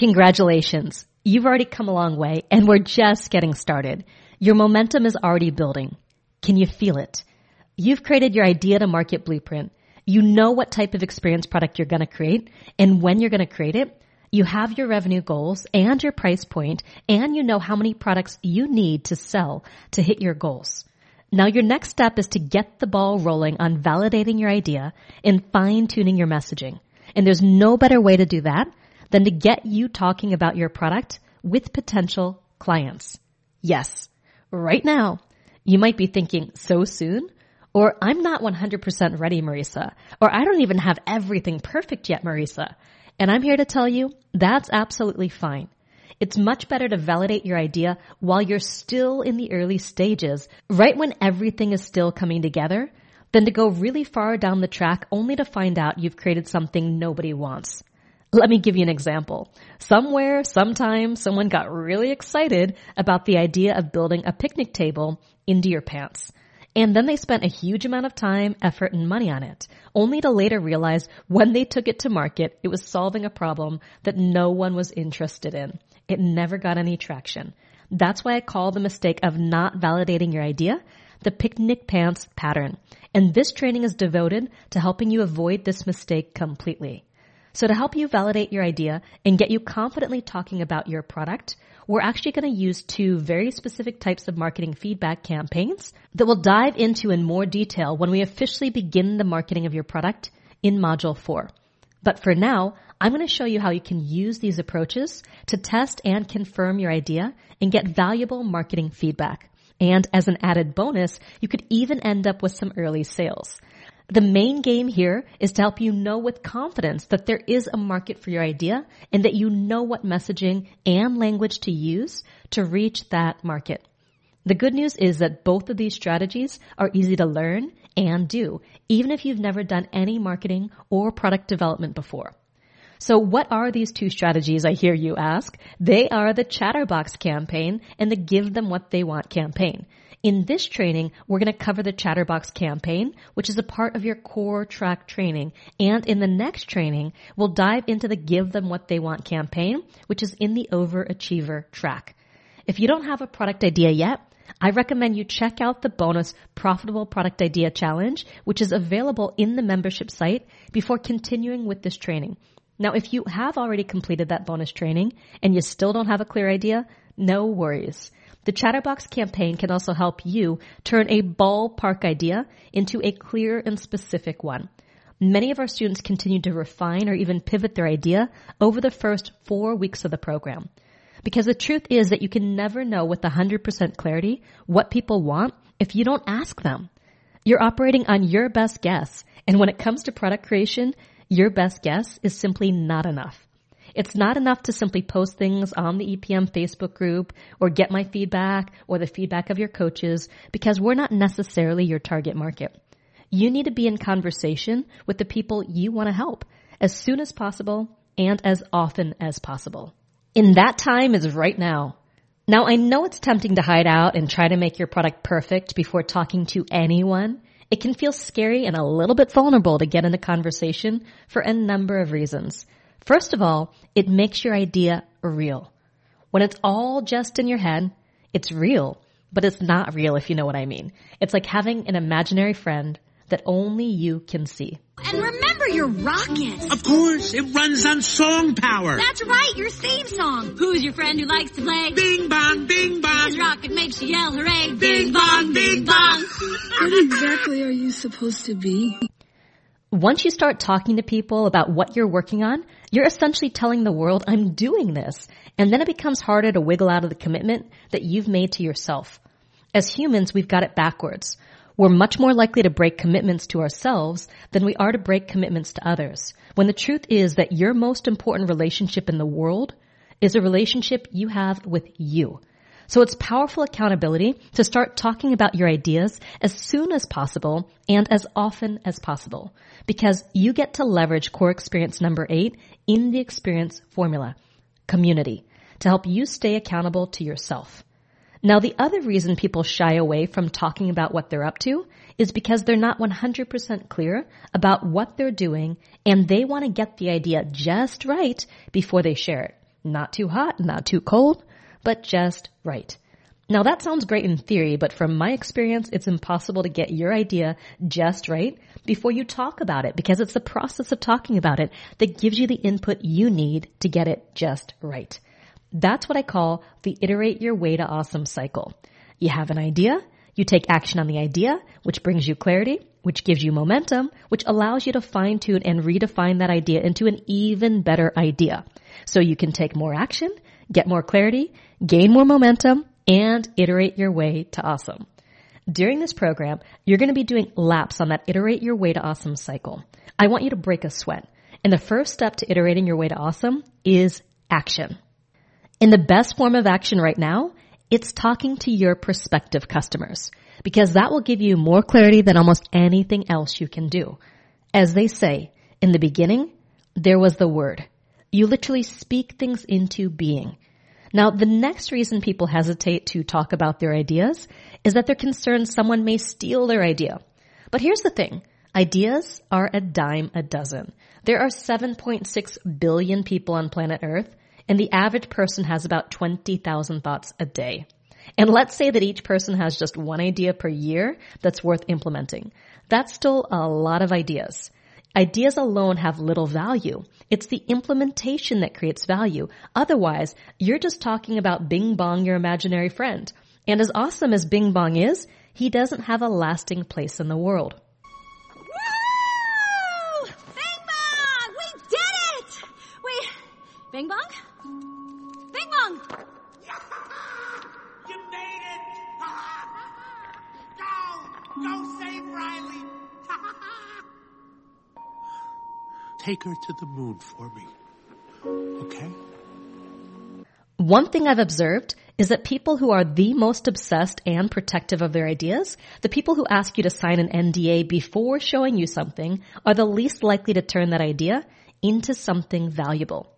Congratulations. You've already come a long way and we're just getting started. Your momentum is already building. Can you feel it? You've created your idea to market blueprint. You know what type of experience product you're going to create and when you're going to create it. You have your revenue goals and your price point and you know how many products you need to sell to hit your goals. Now your next step is to get the ball rolling on validating your idea and fine tuning your messaging. And there's no better way to do that than to get you talking about your product with potential clients. Yes, right now, you might be thinking so soon, or I'm not 100% ready, Marisa, or I don't even have everything perfect yet, Marisa. And I'm here to tell you that's absolutely fine. It's much better to validate your idea while you're still in the early stages, right when everything is still coming together, than to go really far down the track only to find out you've created something nobody wants. Let me give you an example. Somewhere, sometime, someone got really excited about the idea of building a picnic table into your pants. And then they spent a huge amount of time, effort, and money on it, only to later realize when they took it to market, it was solving a problem that no one was interested in. It never got any traction. That's why I call the mistake of not validating your idea the picnic pants pattern. And this training is devoted to helping you avoid this mistake completely. So to help you validate your idea and get you confidently talking about your product, we're actually going to use two very specific types of marketing feedback campaigns that we'll dive into in more detail when we officially begin the marketing of your product in module four. But for now, I'm going to show you how you can use these approaches to test and confirm your idea and get valuable marketing feedback. And as an added bonus, you could even end up with some early sales. The main game here is to help you know with confidence that there is a market for your idea and that you know what messaging and language to use to reach that market. The good news is that both of these strategies are easy to learn and do, even if you've never done any marketing or product development before. So what are these two strategies I hear you ask? They are the Chatterbox campaign and the Give Them What They Want campaign. In this training, we're going to cover the Chatterbox campaign, which is a part of your core track training. And in the next training, we'll dive into the Give Them What They Want campaign, which is in the Overachiever track. If you don't have a product idea yet, I recommend you check out the bonus Profitable Product Idea Challenge, which is available in the membership site before continuing with this training. Now, if you have already completed that bonus training and you still don't have a clear idea, no worries. The Chatterbox campaign can also help you turn a ballpark idea into a clear and specific one. Many of our students continue to refine or even pivot their idea over the first four weeks of the program. Because the truth is that you can never know with 100% clarity what people want if you don't ask them. You're operating on your best guess. And when it comes to product creation, your best guess is simply not enough. It's not enough to simply post things on the EPM Facebook group or get my feedback or the feedback of your coaches because we're not necessarily your target market. You need to be in conversation with the people you want to help as soon as possible and as often as possible. In that time is right now. Now I know it's tempting to hide out and try to make your product perfect before talking to anyone. It can feel scary and a little bit vulnerable to get in a conversation for a number of reasons. First of all, it makes your idea real. When it's all just in your head, it's real, but it's not real if you know what I mean. It's like having an imaginary friend that only you can see. And remember your rockets. Of course, it runs on song power. That's right, your theme song. Who's your friend who likes to play? Bing bong, bing bong. His rocket makes you yell hooray. Bing bong, bing bong. What exactly are you supposed to be? Once you start talking to people about what you're working on, you're essentially telling the world, I'm doing this. And then it becomes harder to wiggle out of the commitment that you've made to yourself. As humans, we've got it backwards. We're much more likely to break commitments to ourselves than we are to break commitments to others. When the truth is that your most important relationship in the world is a relationship you have with you. So it's powerful accountability to start talking about your ideas as soon as possible and as often as possible because you get to leverage core experience number eight in the experience formula, community, to help you stay accountable to yourself. Now the other reason people shy away from talking about what they're up to is because they're not 100% clear about what they're doing and they want to get the idea just right before they share it. Not too hot, not too cold, but just right. Now that sounds great in theory, but from my experience, it's impossible to get your idea just right before you talk about it because it's the process of talking about it that gives you the input you need to get it just right. That's what I call the iterate your way to awesome cycle. You have an idea, you take action on the idea, which brings you clarity, which gives you momentum, which allows you to fine tune and redefine that idea into an even better idea. So you can take more action, get more clarity, gain more momentum, and iterate your way to awesome. During this program, you're going to be doing laps on that iterate your way to awesome cycle. I want you to break a sweat. And the first step to iterating your way to awesome is action. In the best form of action right now, it's talking to your prospective customers because that will give you more clarity than almost anything else you can do. As they say, in the beginning, there was the word. You literally speak things into being. Now, the next reason people hesitate to talk about their ideas is that they're concerned someone may steal their idea. But here's the thing. Ideas are a dime a dozen. There are 7.6 billion people on planet Earth, and the average person has about 20,000 thoughts a day. And let's say that each person has just one idea per year that's worth implementing. That's still a lot of ideas. Ideas alone have little value. It's the implementation that creates value. Otherwise, you're just talking about Bing Bong, your imaginary friend. And as awesome as Bing Bong is, he doesn't have a lasting place in the world. Take her to the moon for me. Okay? One thing I've observed is that people who are the most obsessed and protective of their ideas, the people who ask you to sign an NDA before showing you something, are the least likely to turn that idea into something valuable.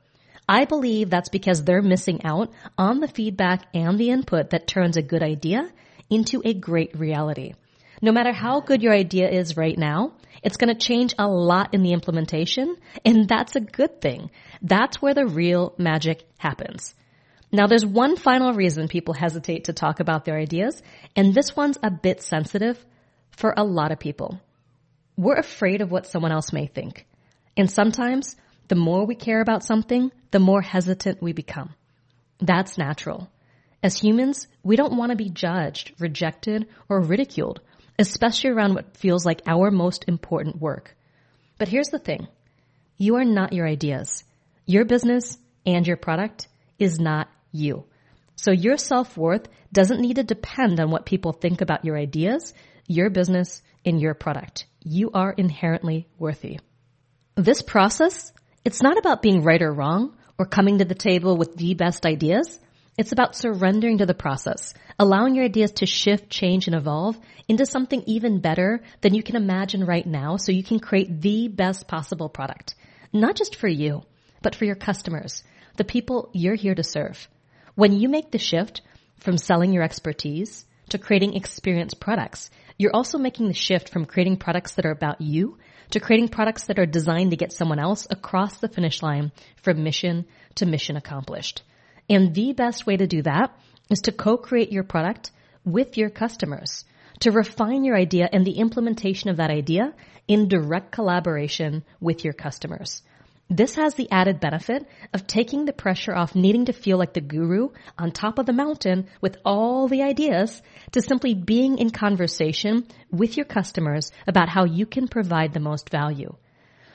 I believe that's because they're missing out on the feedback and the input that turns a good idea into a great reality. No matter how good your idea is right now, it's going to change a lot in the implementation, and that's a good thing. That's where the real magic happens. Now there's one final reason people hesitate to talk about their ideas, and this one's a bit sensitive for a lot of people. We're afraid of what someone else may think. And sometimes the more we care about something, the more hesitant we become. That's natural. As humans, we don't want to be judged, rejected, or ridiculed especially around what feels like our most important work. But here's the thing. You are not your ideas. Your business and your product is not you. So your self-worth doesn't need to depend on what people think about your ideas, your business, and your product. You are inherently worthy. This process, it's not about being right or wrong or coming to the table with the best ideas. It's about surrendering to the process, allowing your ideas to shift, change, and evolve into something even better than you can imagine right now so you can create the best possible product. Not just for you, but for your customers, the people you're here to serve. When you make the shift from selling your expertise to creating experienced products, you're also making the shift from creating products that are about you to creating products that are designed to get someone else across the finish line from mission to mission accomplished. And the best way to do that is to co-create your product with your customers, to refine your idea and the implementation of that idea in direct collaboration with your customers. This has the added benefit of taking the pressure off needing to feel like the guru on top of the mountain with all the ideas to simply being in conversation with your customers about how you can provide the most value.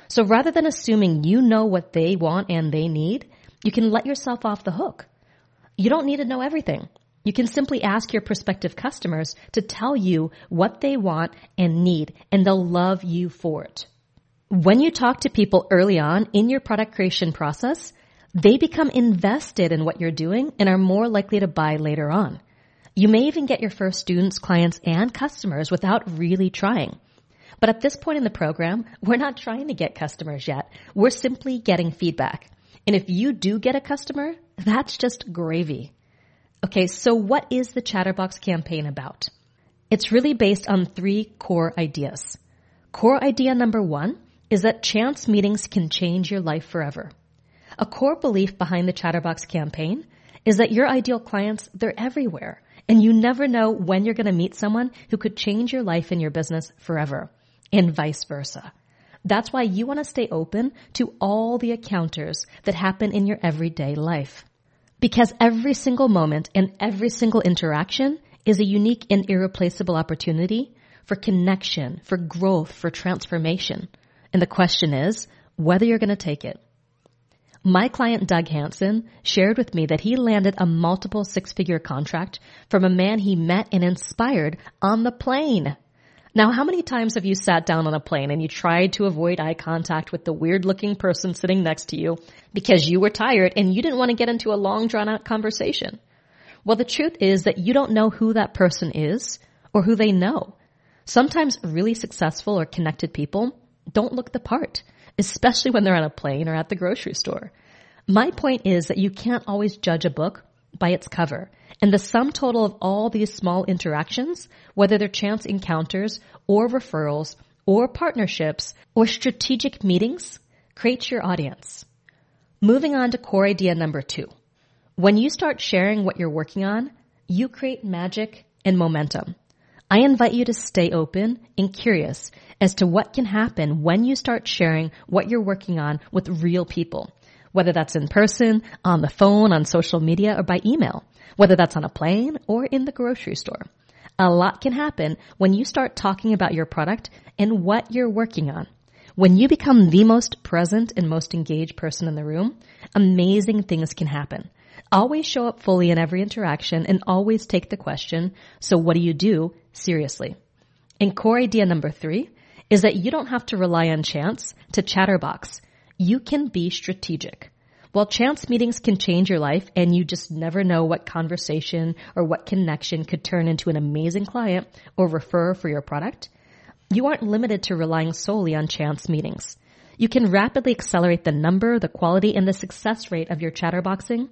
So rather than assuming you know what they want and they need, you can let yourself off the hook. You don't need to know everything. You can simply ask your prospective customers to tell you what they want and need, and they'll love you for it. When you talk to people early on in your product creation process, they become invested in what you're doing and are more likely to buy later on. You may even get your first students, clients, and customers without really trying. But at this point in the program, we're not trying to get customers yet. We're simply getting feedback. And if you do get a customer, that's just gravy. Okay, so what is the Chatterbox campaign about? It's really based on three core ideas. Core idea number one is that chance meetings can change your life forever. A core belief behind the Chatterbox campaign is that your ideal clients, they're everywhere. And you never know when you're going to meet someone who could change your life and your business forever and vice versa. That's why you want to stay open to all the encounters that happen in your everyday life. Because every single moment and every single interaction is a unique and irreplaceable opportunity for connection, for growth, for transformation. And the question is whether you're going to take it. My client Doug Hanson shared with me that he landed a multiple six figure contract from a man he met and inspired on the plane. Now, how many times have you sat down on a plane and you tried to avoid eye contact with the weird looking person sitting next to you because you were tired and you didn't want to get into a long drawn out conversation? Well, the truth is that you don't know who that person is or who they know. Sometimes really successful or connected people don't look the part, especially when they're on a plane or at the grocery store. My point is that you can't always judge a book by its cover. And the sum total of all these small interactions, whether they're chance encounters or referrals or partnerships or strategic meetings, creates your audience. Moving on to core idea number two. When you start sharing what you're working on, you create magic and momentum. I invite you to stay open and curious as to what can happen when you start sharing what you're working on with real people whether that's in person, on the phone, on social media, or by email, whether that's on a plane or in the grocery store. A lot can happen when you start talking about your product and what you're working on. When you become the most present and most engaged person in the room, amazing things can happen. Always show up fully in every interaction and always take the question, so what do you do, seriously. And core idea number three is that you don't have to rely on chance to chatterbox you can be strategic. While chance meetings can change your life and you just never know what conversation or what connection could turn into an amazing client or refer for your product, you aren't limited to relying solely on chance meetings. You can rapidly accelerate the number, the quality, and the success rate of your chatterboxing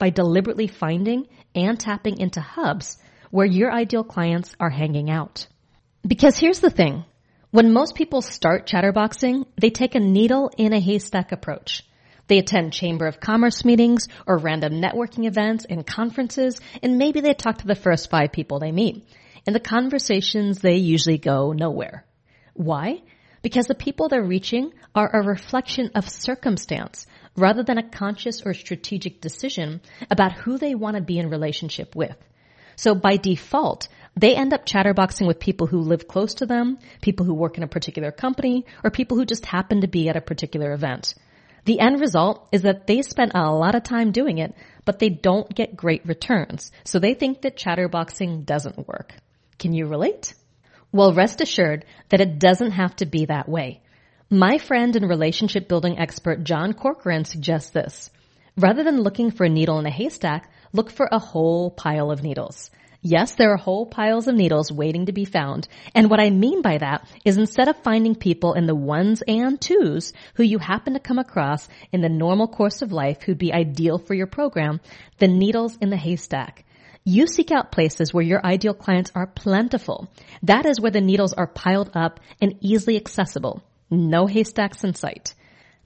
by deliberately finding and tapping into hubs where your ideal clients are hanging out. Because here's the thing. When most people start chatterboxing, they take a needle in a haystack approach. They attend Chamber of Commerce meetings or random networking events and conferences, and maybe they talk to the first five people they meet. In the conversations, they usually go nowhere. Why? Because the people they're reaching are a reflection of circumstance rather than a conscious or strategic decision about who they want to be in relationship with. So by default, they end up chatterboxing with people who live close to them, people who work in a particular company, or people who just happen to be at a particular event. The end result is that they spend a lot of time doing it, but they don't get great returns. So they think that chatterboxing doesn't work. Can you relate? Well, rest assured that it doesn't have to be that way. My friend and relationship building expert John Corcoran suggests this. Rather than looking for a needle in a haystack, look for a whole pile of needles. Yes, there are whole piles of needles waiting to be found. And what I mean by that is instead of finding people in the ones and twos who you happen to come across in the normal course of life who'd be ideal for your program, the needles in the haystack. You seek out places where your ideal clients are plentiful. That is where the needles are piled up and easily accessible. No haystacks in sight.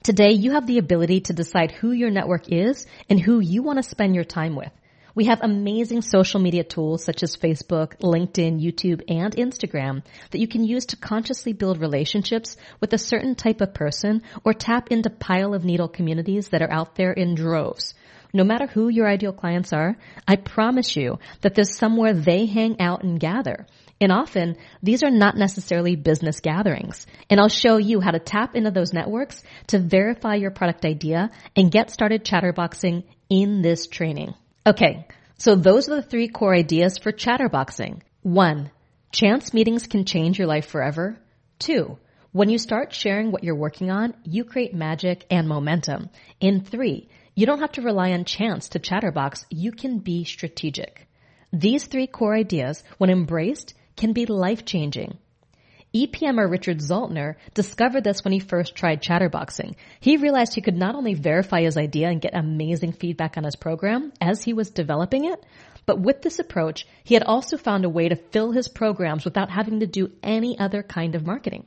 Today, you have the ability to decide who your network is and who you want to spend your time with. We have amazing social media tools such as Facebook, LinkedIn, YouTube, and Instagram that you can use to consciously build relationships with a certain type of person or tap into pile of needle communities that are out there in droves. No matter who your ideal clients are, I promise you that there's somewhere they hang out and gather. And often, these are not necessarily business gatherings. And I'll show you how to tap into those networks to verify your product idea and get started chatterboxing in this training. Okay, so those are the three core ideas for chatterboxing. One, chance meetings can change your life forever. Two, when you start sharing what you're working on, you create magic and momentum. In three, you don't have to rely on chance to chatterbox. You can be strategic. These three core ideas, when embraced, can be life changing. EPMer Richard Zaltner discovered this when he first tried chatterboxing. He realized he could not only verify his idea and get amazing feedback on his program as he was developing it, but with this approach, he had also found a way to fill his programs without having to do any other kind of marketing.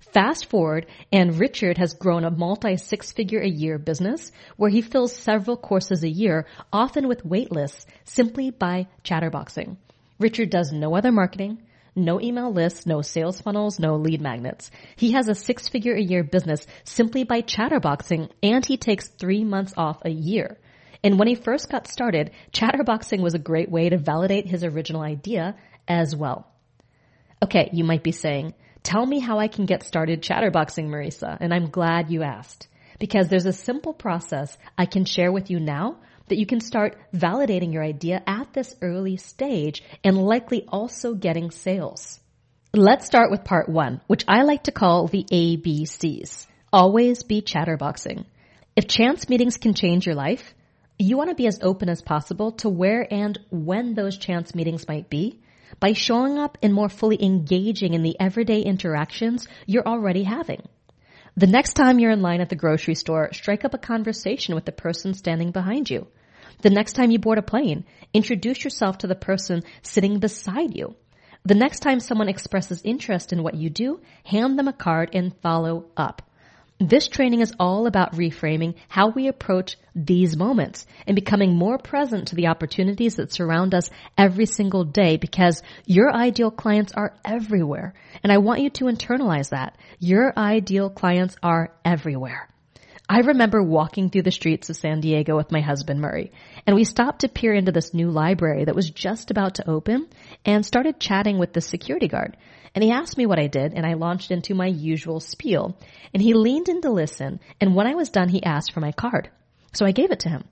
Fast forward, and Richard has grown a multi six figure a year business where he fills several courses a year, often with wait lists, simply by chatterboxing. Richard does no other marketing, no email lists, no sales funnels, no lead magnets. He has a six figure a year business simply by chatterboxing and he takes three months off a year. And when he first got started, chatterboxing was a great way to validate his original idea as well. Okay, you might be saying, tell me how I can get started chatterboxing, Marisa. And I'm glad you asked because there's a simple process I can share with you now that you can start validating your idea at this early stage and likely also getting sales. Let's start with part one, which I like to call the ABCs. Always be chatterboxing. If chance meetings can change your life, you want to be as open as possible to where and when those chance meetings might be by showing up and more fully engaging in the everyday interactions you're already having. The next time you're in line at the grocery store, strike up a conversation with the person standing behind you. The next time you board a plane, introduce yourself to the person sitting beside you. The next time someone expresses interest in what you do, hand them a card and follow up. This training is all about reframing how we approach these moments and becoming more present to the opportunities that surround us every single day because your ideal clients are everywhere. And I want you to internalize that. Your ideal clients are everywhere. I remember walking through the streets of San Diego with my husband Murray, and we stopped to peer into this new library that was just about to open and started chatting with the security guard. And he asked me what I did, and I launched into my usual spiel. And he leaned in to listen, and when I was done, he asked for my card. So I gave it to him.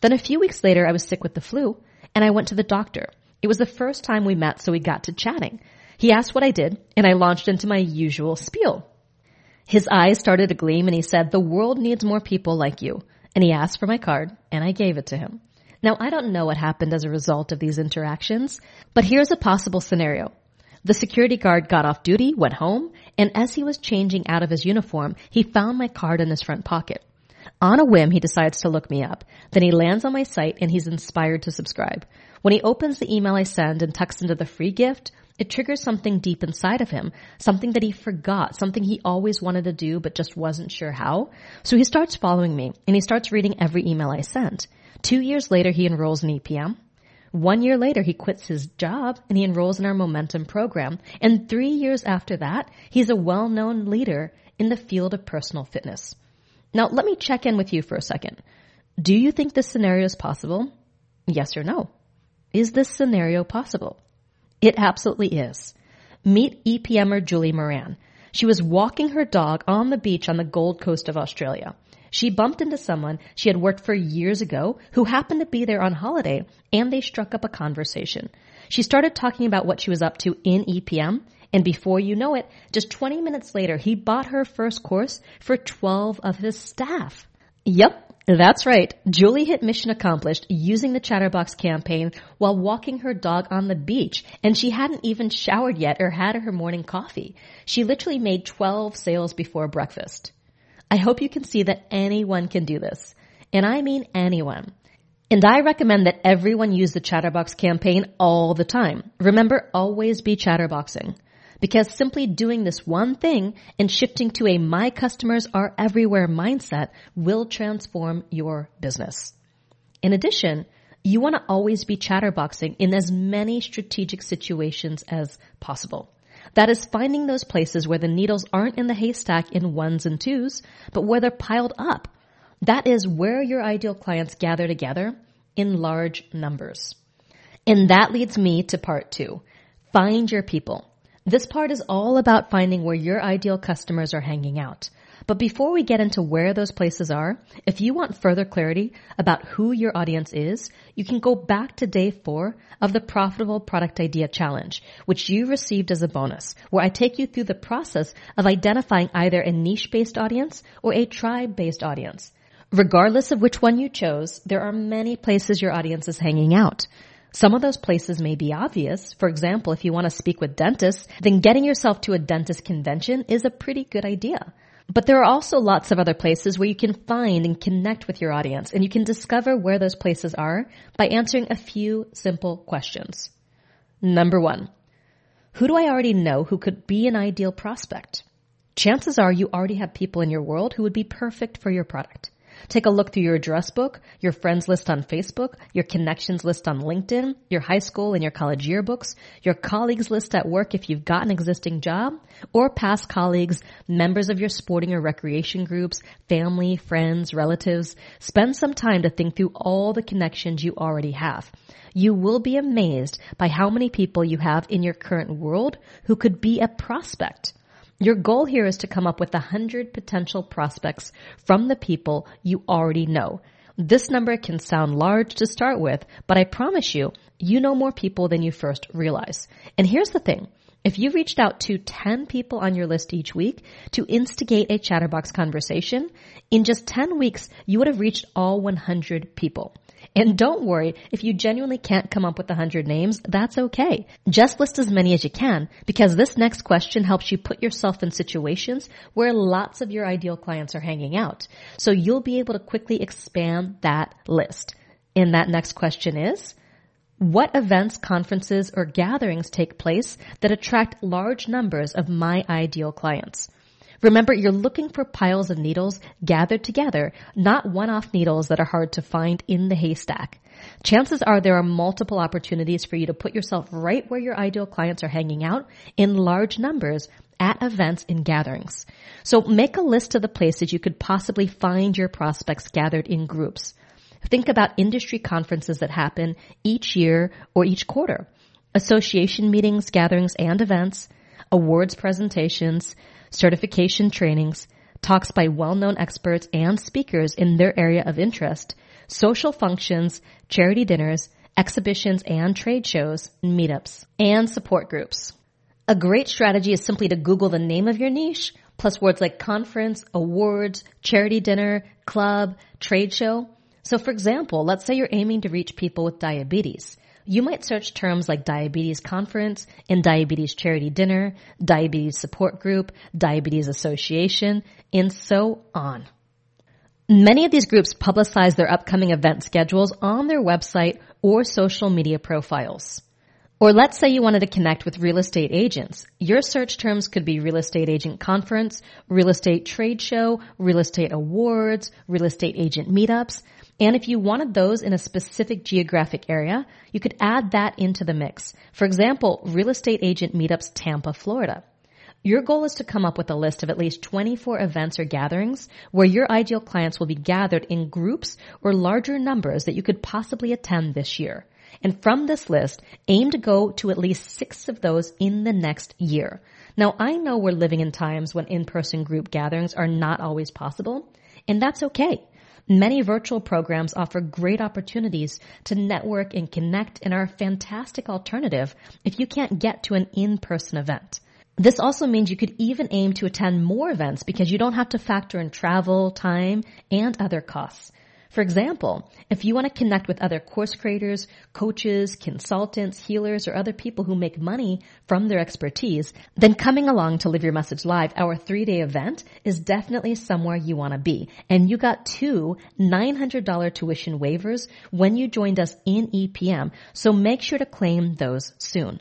Then a few weeks later, I was sick with the flu, and I went to the doctor. It was the first time we met, so we got to chatting. He asked what I did, and I launched into my usual spiel. His eyes started to gleam, and he said, The world needs more people like you. And he asked for my card, and I gave it to him. Now, I don't know what happened as a result of these interactions, but here's a possible scenario. The security guard got off duty, went home, and as he was changing out of his uniform, he found my card in his front pocket. On a whim, he decides to look me up. Then he lands on my site and he's inspired to subscribe. When he opens the email I send and tucks into the free gift, it triggers something deep inside of him, something that he forgot, something he always wanted to do but just wasn't sure how. So he starts following me and he starts reading every email I sent. Two years later, he enrolls in EPM. One year later, he quits his job and he enrolls in our Momentum program. And three years after that, he's a well-known leader in the field of personal fitness. Now, let me check in with you for a second. Do you think this scenario is possible? Yes or no? Is this scenario possible? It absolutely is. Meet EPMer Julie Moran. She was walking her dog on the beach on the Gold Coast of Australia. She bumped into someone she had worked for years ago who happened to be there on holiday and they struck up a conversation. She started talking about what she was up to in EPM and before you know it, just 20 minutes later, he bought her first course for 12 of his staff. Yep, that's right. Julie hit mission accomplished using the Chatterbox campaign while walking her dog on the beach. And she hadn't even showered yet or had her morning coffee. She literally made 12 sales before breakfast. I hope you can see that anyone can do this. And I mean anyone. And I recommend that everyone use the Chatterbox campaign all the time. Remember, always be chatterboxing. Because simply doing this one thing and shifting to a my customers are everywhere mindset will transform your business. In addition, you want to always be chatterboxing in as many strategic situations as possible. That is finding those places where the needles aren't in the haystack in ones and twos, but where they're piled up. That is where your ideal clients gather together in large numbers. And that leads me to part two. Find your people. This part is all about finding where your ideal customers are hanging out. But before we get into where those places are, if you want further clarity about who your audience is, you can go back to day four of the Profitable Product Idea Challenge, which you received as a bonus, where I take you through the process of identifying either a niche-based audience or a tribe-based audience. Regardless of which one you chose, there are many places your audience is hanging out. Some of those places may be obvious. For example, if you want to speak with dentists, then getting yourself to a dentist convention is a pretty good idea. But there are also lots of other places where you can find and connect with your audience and you can discover where those places are by answering a few simple questions. Number one, who do I already know who could be an ideal prospect? chances are you already have people in your world who would be perfect for your product. Take a look through your address book, your friends list on Facebook, your connections list on LinkedIn, your high school and your college yearbooks, your colleagues list at work if you've got an existing job, or past colleagues, members of your sporting or recreation groups, family, friends, relatives. Spend some time to think through all the connections you already have. You will be amazed by how many people you have in your current world who could be a prospect. Your goal here is to come up with a hundred potential prospects from the people you already know. This number can sound large to start with, but I promise you, you know more people than you first realize. And here's the thing. If you reached out to 10 people on your list each week to instigate a chatterbox conversation, in just 10 weeks, you would have reached all 100 people. And don't worry, if you genuinely can't come up with a hundred names, that's okay. Just list as many as you can because this next question helps you put yourself in situations where lots of your ideal clients are hanging out. So you'll be able to quickly expand that list. And that next question is, what events, conferences, or gatherings take place that attract large numbers of my ideal clients? Remember, you're looking for piles of needles gathered together, not one-off needles that are hard to find in the haystack. Chances are there are multiple opportunities for you to put yourself right where your ideal clients are hanging out in large numbers at events and gatherings. So make a list of the places you could possibly find your prospects gathered in groups. Think about industry conferences that happen each year or each quarter, association meetings, gatherings, and events, awards presentations, certification trainings, talks by well-known experts and speakers in their area of interest, social functions, charity dinners, exhibitions and trade shows, meetups, and support groups. A great strategy is simply to Google the name of your niche, plus words like conference, awards, charity dinner, club, trade show. So for example, let's say you're aiming to reach people with diabetes. You might search terms like diabetes conference and diabetes charity dinner, diabetes support group, diabetes association, and so on. Many of these groups publicize their upcoming event schedules on their website or social media profiles. Or let's say you wanted to connect with real estate agents. Your search terms could be real estate agent conference, real estate trade show, real estate awards, real estate agent meetups. And if you wanted those in a specific geographic area, you could add that into the mix. For example, real estate agent meetups Tampa, Florida. Your goal is to come up with a list of at least 24 events or gatherings where your ideal clients will be gathered in groups or larger numbers that you could possibly attend this year. And from this list, aim to go to at least six of those in the next year. Now, I know we're living in times when in-person group gatherings are not always possible, and that's okay. Many virtual programs offer great opportunities to network and connect and are a fantastic alternative if you can't get to an in-person event. This also means you could even aim to attend more events because you don't have to factor in travel, time, and other costs. For example, if you want to connect with other course creators, coaches, consultants, healers, or other people who make money from their expertise, then coming along to Live Your Message Live, our three day event, is definitely somewhere you want to be. And you got two $900 tuition waivers when you joined us in EPM, so make sure to claim those soon.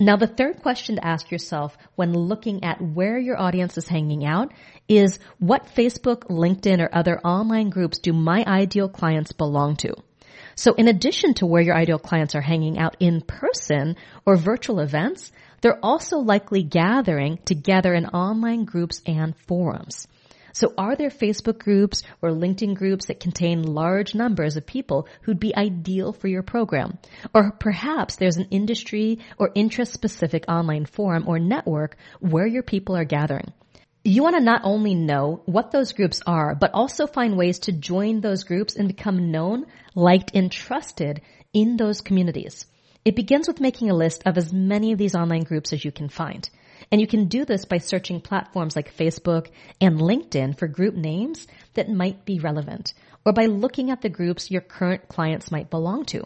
Now, the third question to ask yourself when looking at where your audience is hanging out is what Facebook, LinkedIn, or other online groups do my ideal clients belong to? So in addition to where your ideal clients are hanging out in person or virtual events, they're also likely gathering together in online groups and forums. So are there Facebook groups or LinkedIn groups that contain large numbers of people who'd be ideal for your program? Or perhaps there's an industry or interest specific online forum or network where your people are gathering. You want to not only know what those groups are, but also find ways to join those groups and become known, liked, and trusted in those communities. It begins with making a list of as many of these online groups as you can find. And you can do this by searching platforms like Facebook and LinkedIn for group names that might be relevant, or by looking at the groups your current clients might belong to.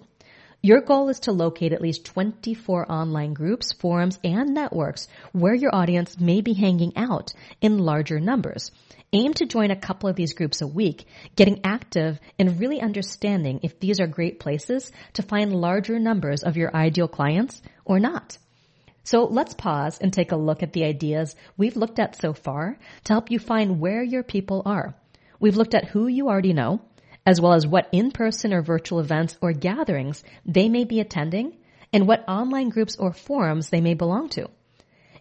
Your goal is to locate at least 24 online groups, forums, and networks where your audience may be hanging out in larger numbers. Aim to join a couple of these groups a week, getting active and really understanding if these are great places to find larger numbers of your ideal clients or not. So let's pause and take a look at the ideas we've looked at so far to help you find where your people are. We've looked at who you already know, as well as what in-person or virtual events or gatherings they may be attending and what online groups or forums they may belong to.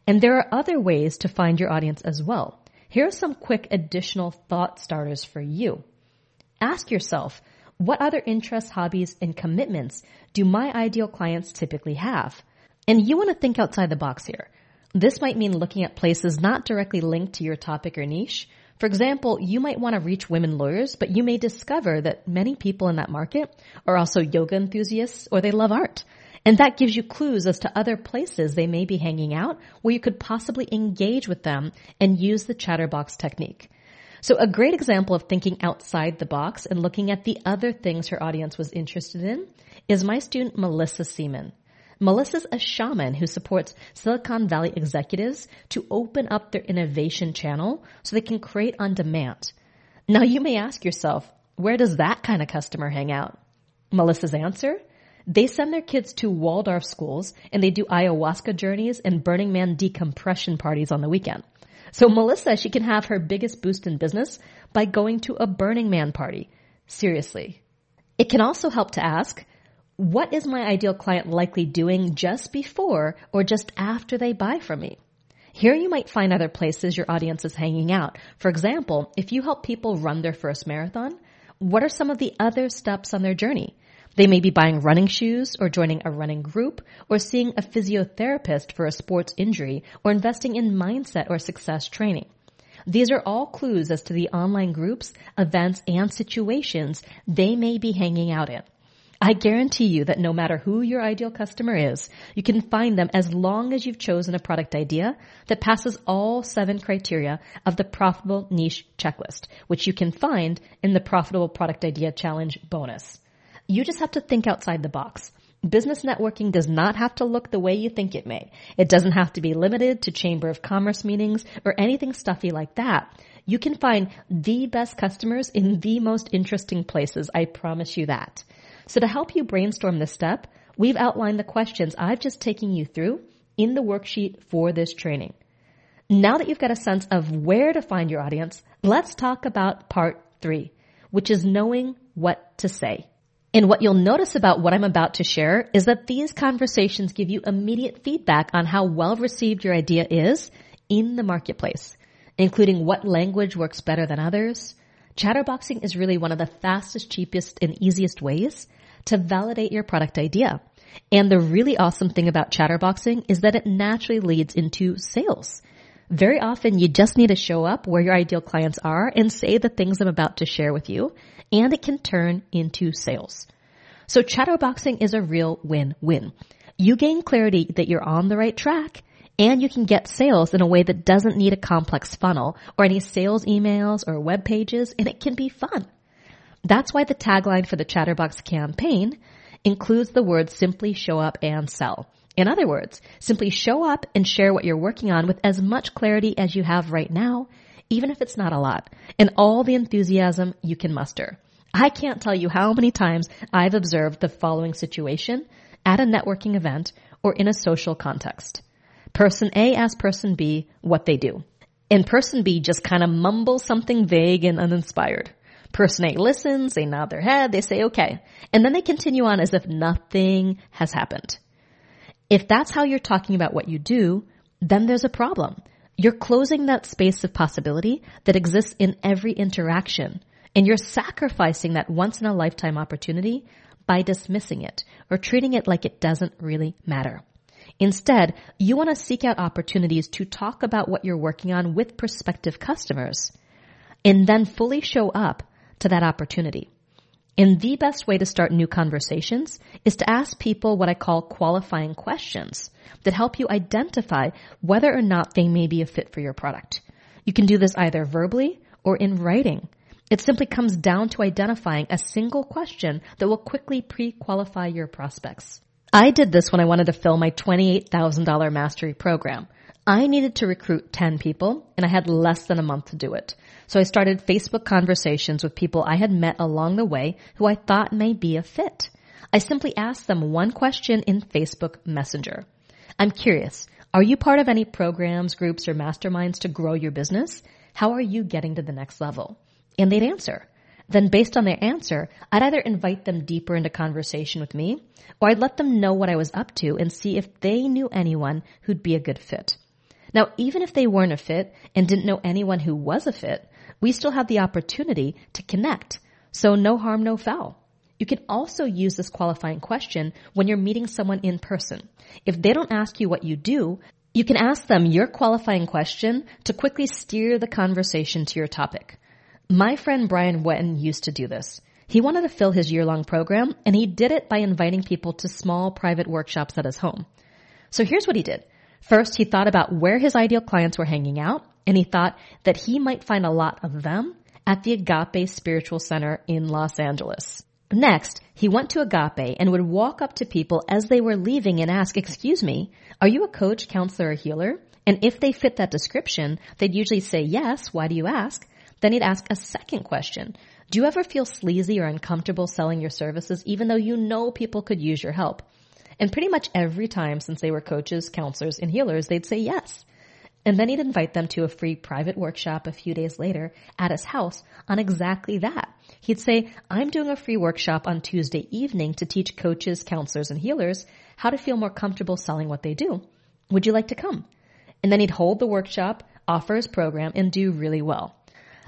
And there are other ways to find your audience as well. Here are some quick additional thought starters for you. Ask yourself, what other interests, hobbies, and commitments do my ideal clients typically have? And you want to think outside the box here. This might mean looking at places not directly linked to your topic or niche. For example, you might want to reach women lawyers, but you may discover that many people in that market are also yoga enthusiasts or they love art. And that gives you clues as to other places they may be hanging out where you could possibly engage with them and use the chatterbox technique. So a great example of thinking outside the box and looking at the other things her audience was interested in is my student Melissa Seaman. Melissa's a shaman who supports Silicon Valley executives to open up their innovation channel so they can create on demand. Now you may ask yourself, where does that kind of customer hang out? Melissa's answer? They send their kids to Waldorf schools and they do ayahuasca journeys and Burning Man decompression parties on the weekend. So Melissa, she can have her biggest boost in business by going to a Burning Man party. Seriously. It can also help to ask, what is my ideal client likely doing just before or just after they buy from me? Here you might find other places your audience is hanging out. For example, if you help people run their first marathon, what are some of the other steps on their journey? They may be buying running shoes or joining a running group or seeing a physiotherapist for a sports injury or investing in mindset or success training. These are all clues as to the online groups, events, and situations they may be hanging out in. I guarantee you that no matter who your ideal customer is, you can find them as long as you've chosen a product idea that passes all seven criteria of the profitable niche checklist, which you can find in the profitable product idea challenge bonus. You just have to think outside the box. Business networking does not have to look the way you think it may. It doesn't have to be limited to Chamber of Commerce meetings or anything stuffy like that. You can find the best customers in the most interesting places. I promise you that. So to help you brainstorm this step, we've outlined the questions I've just taken you through in the worksheet for this training. Now that you've got a sense of where to find your audience, let's talk about part three, which is knowing what to say. And what you'll notice about what I'm about to share is that these conversations give you immediate feedback on how well received your idea is in the marketplace, including what language works better than others. Chatterboxing is really one of the fastest, cheapest, and easiest ways to validate your product idea. And the really awesome thing about chatterboxing is that it naturally leads into sales. Very often you just need to show up where your ideal clients are and say the things I'm about to share with you and it can turn into sales. So chatterboxing is a real win-win. You gain clarity that you're on the right track and you can get sales in a way that doesn't need a complex funnel or any sales emails or web pages and it can be fun. That's why the tagline for the Chatterbox campaign includes the words simply show up and sell. In other words, simply show up and share what you're working on with as much clarity as you have right now even if it's not a lot, and all the enthusiasm you can muster. I can't tell you how many times I've observed the following situation at a networking event or in a social context. Person A asks person B what they do. And person B just kind of mumbles something vague and uninspired. Person A listens, they nod their head, they say okay. And then they continue on as if nothing has happened. If that's how you're talking about what you do, then there's a problem. You're closing that space of possibility that exists in every interaction. And you're sacrificing that once in a lifetime opportunity by dismissing it or treating it like it doesn't really matter. Instead, you want to seek out opportunities to talk about what you're working on with prospective customers and then fully show up to that opportunity. And the best way to start new conversations is to ask people what I call qualifying questions that help you identify whether or not they may be a fit for your product. You can do this either verbally or in writing. It simply comes down to identifying a single question that will quickly pre-qualify your prospects. I did this when I wanted to fill my $28,000 mastery program. I needed to recruit 10 people and I had less than a month to do it. So I started Facebook conversations with people I had met along the way who I thought may be a fit. I simply asked them one question in Facebook Messenger. I'm curious, Are you part of any programs, groups, or masterminds to grow your business? How are you getting to the next level? And they'd answer. Then based on their answer, I'd either invite them deeper into conversation with me, or I'd let them know what I was up to and see if they knew anyone who'd be a good fit. Now, even if they weren't a fit and didn't know anyone who was a fit, we still have the opportunity to connect. So no harm, no foul. You can also use this qualifying question when you're meeting someone in person. If they don't ask you what you do, you can ask them your qualifying question to quickly steer the conversation to your topic. My friend Brian Whetten used to do this. He wanted to fill his year-long program, and he did it by inviting people to small private workshops at his home. So here's what he did. First, he thought about where his ideal clients were hanging out, and he thought that he might find a lot of them at the Agape Spiritual Center in Los Angeles. Next, he went to Agape and would walk up to people as they were leaving and ask, excuse me, are you a coach, counselor, or healer? And if they fit that description, they'd usually say yes. Why do you ask? Then he'd ask a second question. Do you ever feel sleazy or uncomfortable selling your services even though you know people could use your help? And pretty much every time since they were coaches, counselors, and healers, they'd say yes. And then he'd invite them to a free private workshop a few days later at his house on exactly that. He'd say, I'm doing a free workshop on Tuesday evening to teach coaches, counselors, and healers how to feel more comfortable selling what they do. Would you like to come? And then he'd hold the workshop, offer his program, and do really well.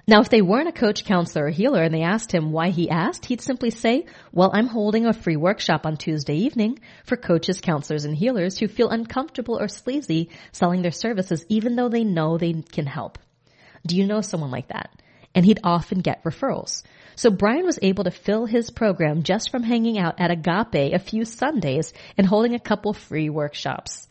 Now, if they weren't a coach, counselor, or healer and they asked him why he asked, he'd simply say, well, I'm holding a free workshop on Tuesday evening for coaches, counselors, and healers who feel uncomfortable or sleazy selling their services even though they know they can help. Do you know someone like that? And he'd often get referrals. So Brian was able to fill his program just from hanging out at Agape a few Sundays and holding a couple free workshops.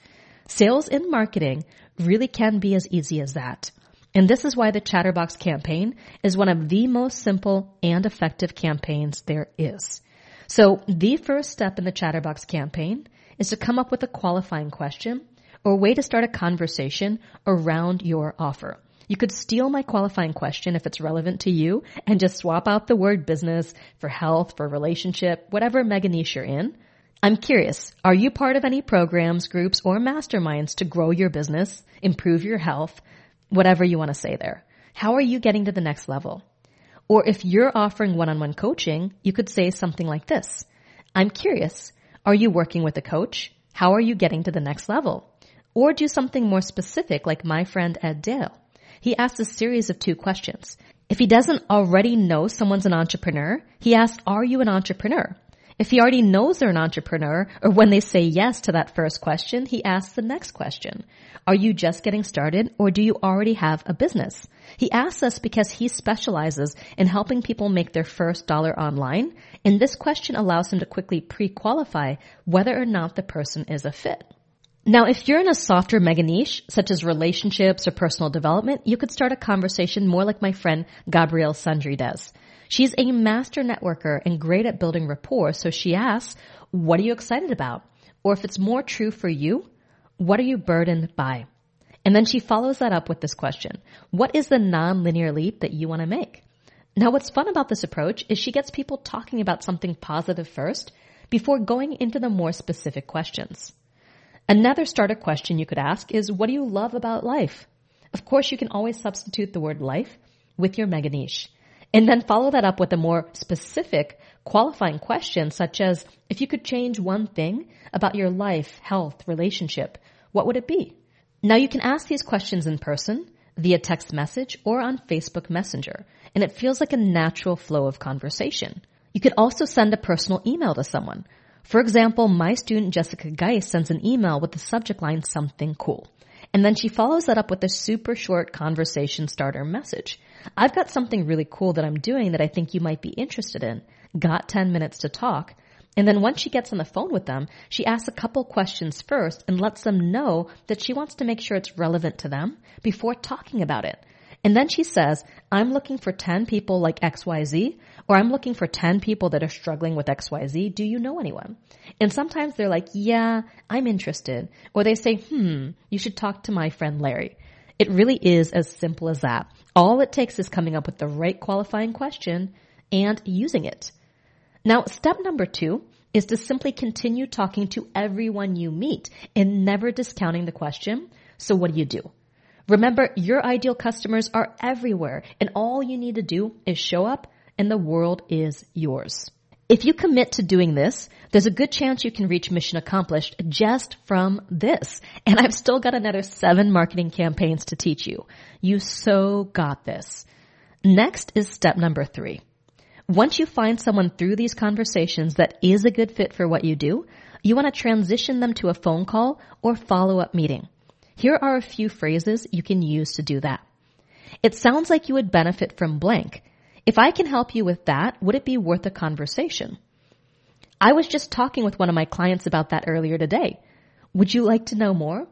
Sales and marketing really can be as easy as that. And this is why the Chatterbox campaign is one of the most simple and effective campaigns there is. So the first step in the Chatterbox campaign is to come up with a qualifying question or way to start a conversation around your offer. You could steal my qualifying question if it's relevant to you and just swap out the word business for health, for relationship, whatever mega niche you're in. I'm curious, are you part of any programs, groups, or masterminds to grow your business, improve your health, whatever you want to say there. How are you getting to the next level? Or if you're offering one-on-one coaching, you could say something like this. I'm curious. Are you working with a coach? How are you getting to the next level? Or do something more specific like my friend Ed Dale. He asks a series of two questions. If he doesn't already know someone's an entrepreneur, he asks, are you an entrepreneur? If he already knows they're an entrepreneur, or when they say yes to that first question, he asks the next question. Are you just getting started, or do you already have a business? He asks us because he specializes in helping people make their first dollar online, and this question allows him to quickly pre-qualify whether or not the person is a fit. Now, if you're in a softer mega niche, such as relationships or personal development, you could start a conversation more like my friend Gabrielle Sundry does. She's a master networker and great at building rapport, so she asks, what are you excited about? Or if it's more true for you, what are you burdened by? And then she follows that up with this question. What is the non-linear leap that you want to make? Now what's fun about this approach is she gets people talking about something positive first before going into the more specific questions. Another starter question you could ask is, what do you love about life? Of course, you can always substitute the word life with your mega niche. And then follow that up with a more specific qualifying question such as, if you could change one thing about your life, health, relationship, what would it be? Now you can ask these questions in person, via text message, or on Facebook Messenger, and it feels like a natural flow of conversation. You could also send a personal email to someone. For example, my student Jessica Geis sends an email with the subject line something cool. And then she follows that up with a super short conversation starter message. I've got something really cool that I'm doing that I think you might be interested in. Got 10 minutes to talk. And then once she gets on the phone with them, she asks a couple questions first and lets them know that she wants to make sure it's relevant to them before talking about it. And then she says, I'm looking for 10 people like XYZ, or I'm looking for 10 people that are struggling with XYZ. Do you know anyone? And sometimes they're like, yeah, I'm interested. Or they say, hmm, you should talk to my friend Larry. It really is as simple as that. All it takes is coming up with the right qualifying question and using it. Now, step number two is to simply continue talking to everyone you meet and never discounting the question, so what do you do? Remember, your ideal customers are everywhere and all you need to do is show up and the world is yours. If you commit to doing this, there's a good chance you can reach mission accomplished just from this. And I've still got another seven marketing campaigns to teach you. You so got this. Next is step number three. Once you find someone through these conversations that is a good fit for what you do, you want to transition them to a phone call or follow up meeting. Here are a few phrases you can use to do that. It sounds like you would benefit from blank. If I can help you with that, would it be worth a conversation? I was just talking with one of my clients about that earlier today. Would you like to know more?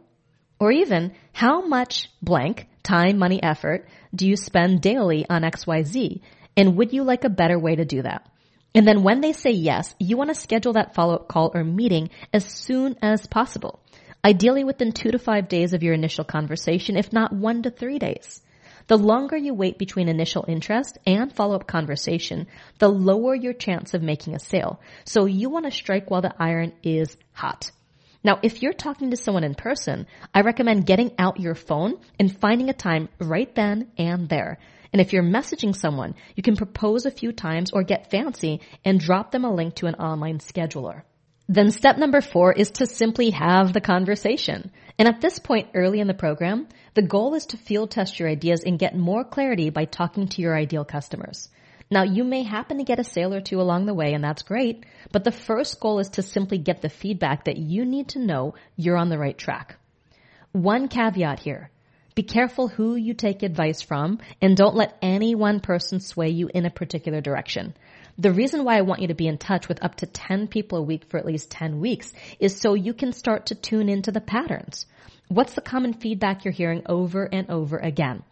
Or even, how much blank time, money, effort do you spend daily on XYZ? And would you like a better way to do that? And then when they say yes, you want to schedule that follow-up call or meeting as soon as possible. Ideally within two to five days of your initial conversation, if not one to three days. The longer you wait between initial interest and follow-up conversation, the lower your chance of making a sale. So you want to strike while the iron is hot. Now, if you're talking to someone in person, I recommend getting out your phone and finding a time right then and there. And if you're messaging someone, you can propose a few times or get fancy and drop them a link to an online scheduler. Then step number four is to simply have the conversation. And at this point early in the program, the goal is to field test your ideas and get more clarity by talking to your ideal customers. Now you may happen to get a sale or two along the way and that's great, but the first goal is to simply get the feedback that you need to know you're on the right track. One caveat here. Be careful who you take advice from and don't let any one person sway you in a particular direction. The reason why I want you to be in touch with up to 10 people a week for at least 10 weeks is so you can start to tune into the patterns. What's the common feedback you're hearing over and over again?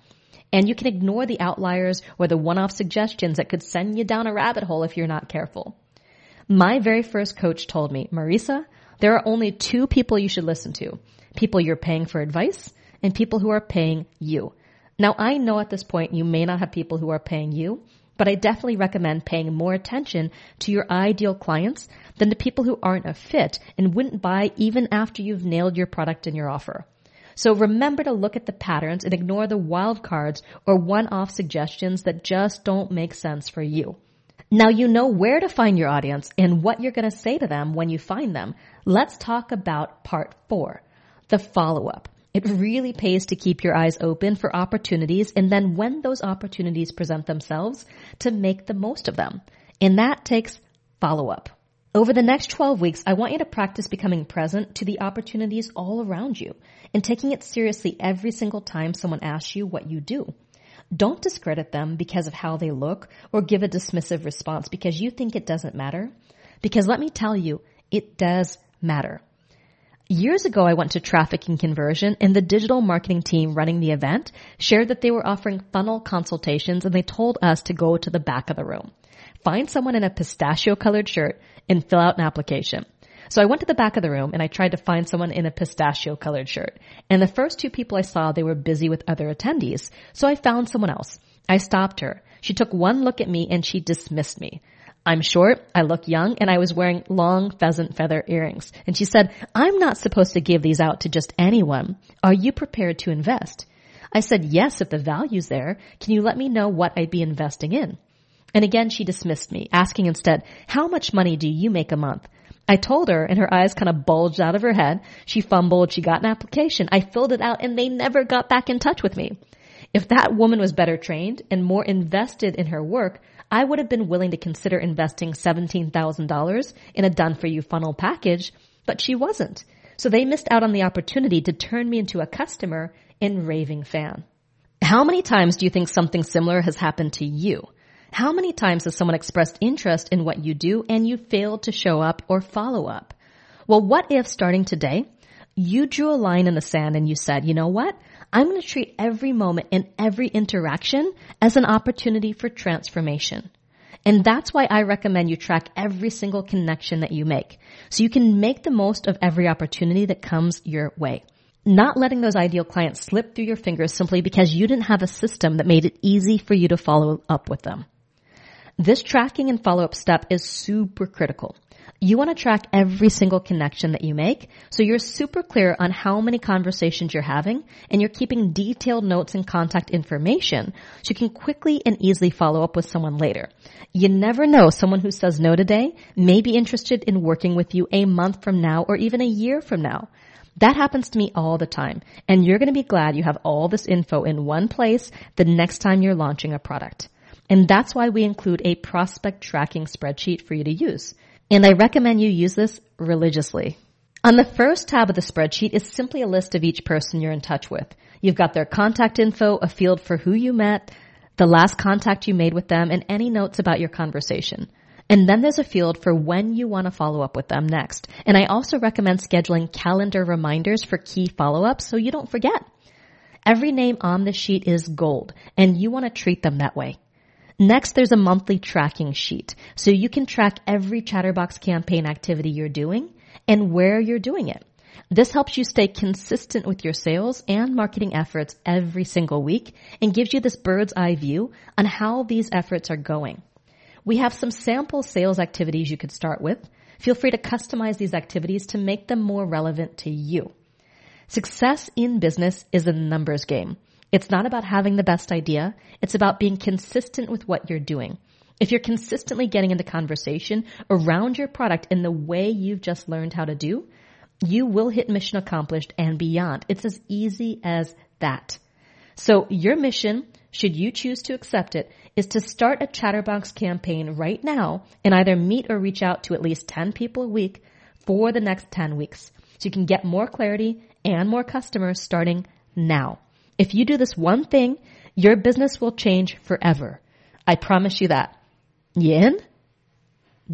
And you can ignore the outliers or the one-off suggestions that could send you down a rabbit hole if you're not careful. My very first coach told me, Marisa, there are only two people you should listen to. People you're paying for advice and people who are paying you. Now I know at this point you may not have people who are paying you, but I definitely recommend paying more attention to your ideal clients than the people who aren't a fit and wouldn't buy even after you've nailed your product and your offer. So remember to look at the patterns and ignore the wild cards or one-off suggestions that just don't make sense for you. Now you know where to find your audience and what you're going to say to them when you find them. Let's talk about part four, the follow-up. It really pays to keep your eyes open for opportunities and then when those opportunities present themselves to make the most of them. And that takes follow up. Over the next 12 weeks, I want you to practice becoming present to the opportunities all around you and taking it seriously every single time someone asks you what you do. Don't discredit them because of how they look or give a dismissive response because you think it doesn't matter. Because let me tell you, it does matter. Years ago, I went to Traffic and Conversion and the digital marketing team running the event shared that they were offering funnel consultations and they told us to go to the back of the room. Find someone in a pistachio colored shirt and fill out an application. So I went to the back of the room and I tried to find someone in a pistachio colored shirt. And the first two people I saw, they were busy with other attendees. So I found someone else. I stopped her. She took one look at me and she dismissed me. I'm short, I look young, and I was wearing long pheasant feather earrings. And she said, I'm not supposed to give these out to just anyone. Are you prepared to invest? I said, yes, if the value's there. Can you let me know what I'd be investing in? And again, she dismissed me, asking instead, how much money do you make a month? I told her and her eyes kind of bulged out of her head. She fumbled. She got an application. I filled it out and they never got back in touch with me. If that woman was better trained and more invested in her work, I would have been willing to consider investing $17,000 in a done for you funnel package, but she wasn't. So they missed out on the opportunity to turn me into a customer and raving fan. How many times do you think something similar has happened to you? How many times has someone expressed interest in what you do and you failed to show up or follow up? Well, what if starting today, you drew a line in the sand and you said, you know what? I'm going to treat every moment and every interaction as an opportunity for transformation. And that's why I recommend you track every single connection that you make. So you can make the most of every opportunity that comes your way. Not letting those ideal clients slip through your fingers simply because you didn't have a system that made it easy for you to follow up with them. This tracking and follow up step is super critical. You want to track every single connection that you make so you're super clear on how many conversations you're having and you're keeping detailed notes and contact information so you can quickly and easily follow up with someone later. You never know someone who says no today may be interested in working with you a month from now or even a year from now. That happens to me all the time and you're going to be glad you have all this info in one place the next time you're launching a product. And that's why we include a prospect tracking spreadsheet for you to use and I recommend you use this religiously. On the first tab of the spreadsheet is simply a list of each person you're in touch with. You've got their contact info, a field for who you met, the last contact you made with them, and any notes about your conversation. And then there's a field for when you want to follow up with them next. And I also recommend scheduling calendar reminders for key follow-ups so you don't forget. Every name on the sheet is gold, and you want to treat them that way. Next, there's a monthly tracking sheet. So you can track every Chatterbox campaign activity you're doing and where you're doing it. This helps you stay consistent with your sales and marketing efforts every single week and gives you this bird's eye view on how these efforts are going. We have some sample sales activities you could start with. Feel free to customize these activities to make them more relevant to you. Success in business is a numbers game. It's not about having the best idea. It's about being consistent with what you're doing. If you're consistently getting in the conversation around your product in the way you've just learned how to do, you will hit mission accomplished and beyond. It's as easy as that. So your mission, should you choose to accept it, is to start a Chatterbox campaign right now and either meet or reach out to at least 10 people a week for the next 10 weeks. So you can get more clarity and more customers starting now. If you do this one thing, your business will change forever. I promise you that. You in?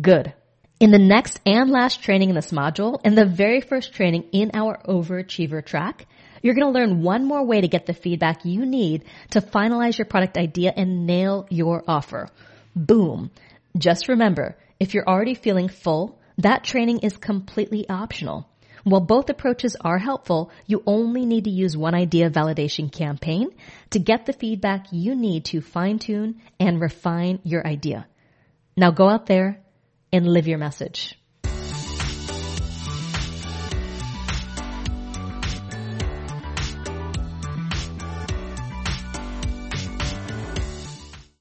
Good. In the next and last training in this module, and the very first training in our overachiever track, you're going to learn one more way to get the feedback you need to finalize your product idea and nail your offer. Boom. Just remember, if you're already feeling full, that training is completely optional. While both approaches are helpful, you only need to use one idea validation campaign to get the feedback you need to fine tune and refine your idea. Now go out there and live your message.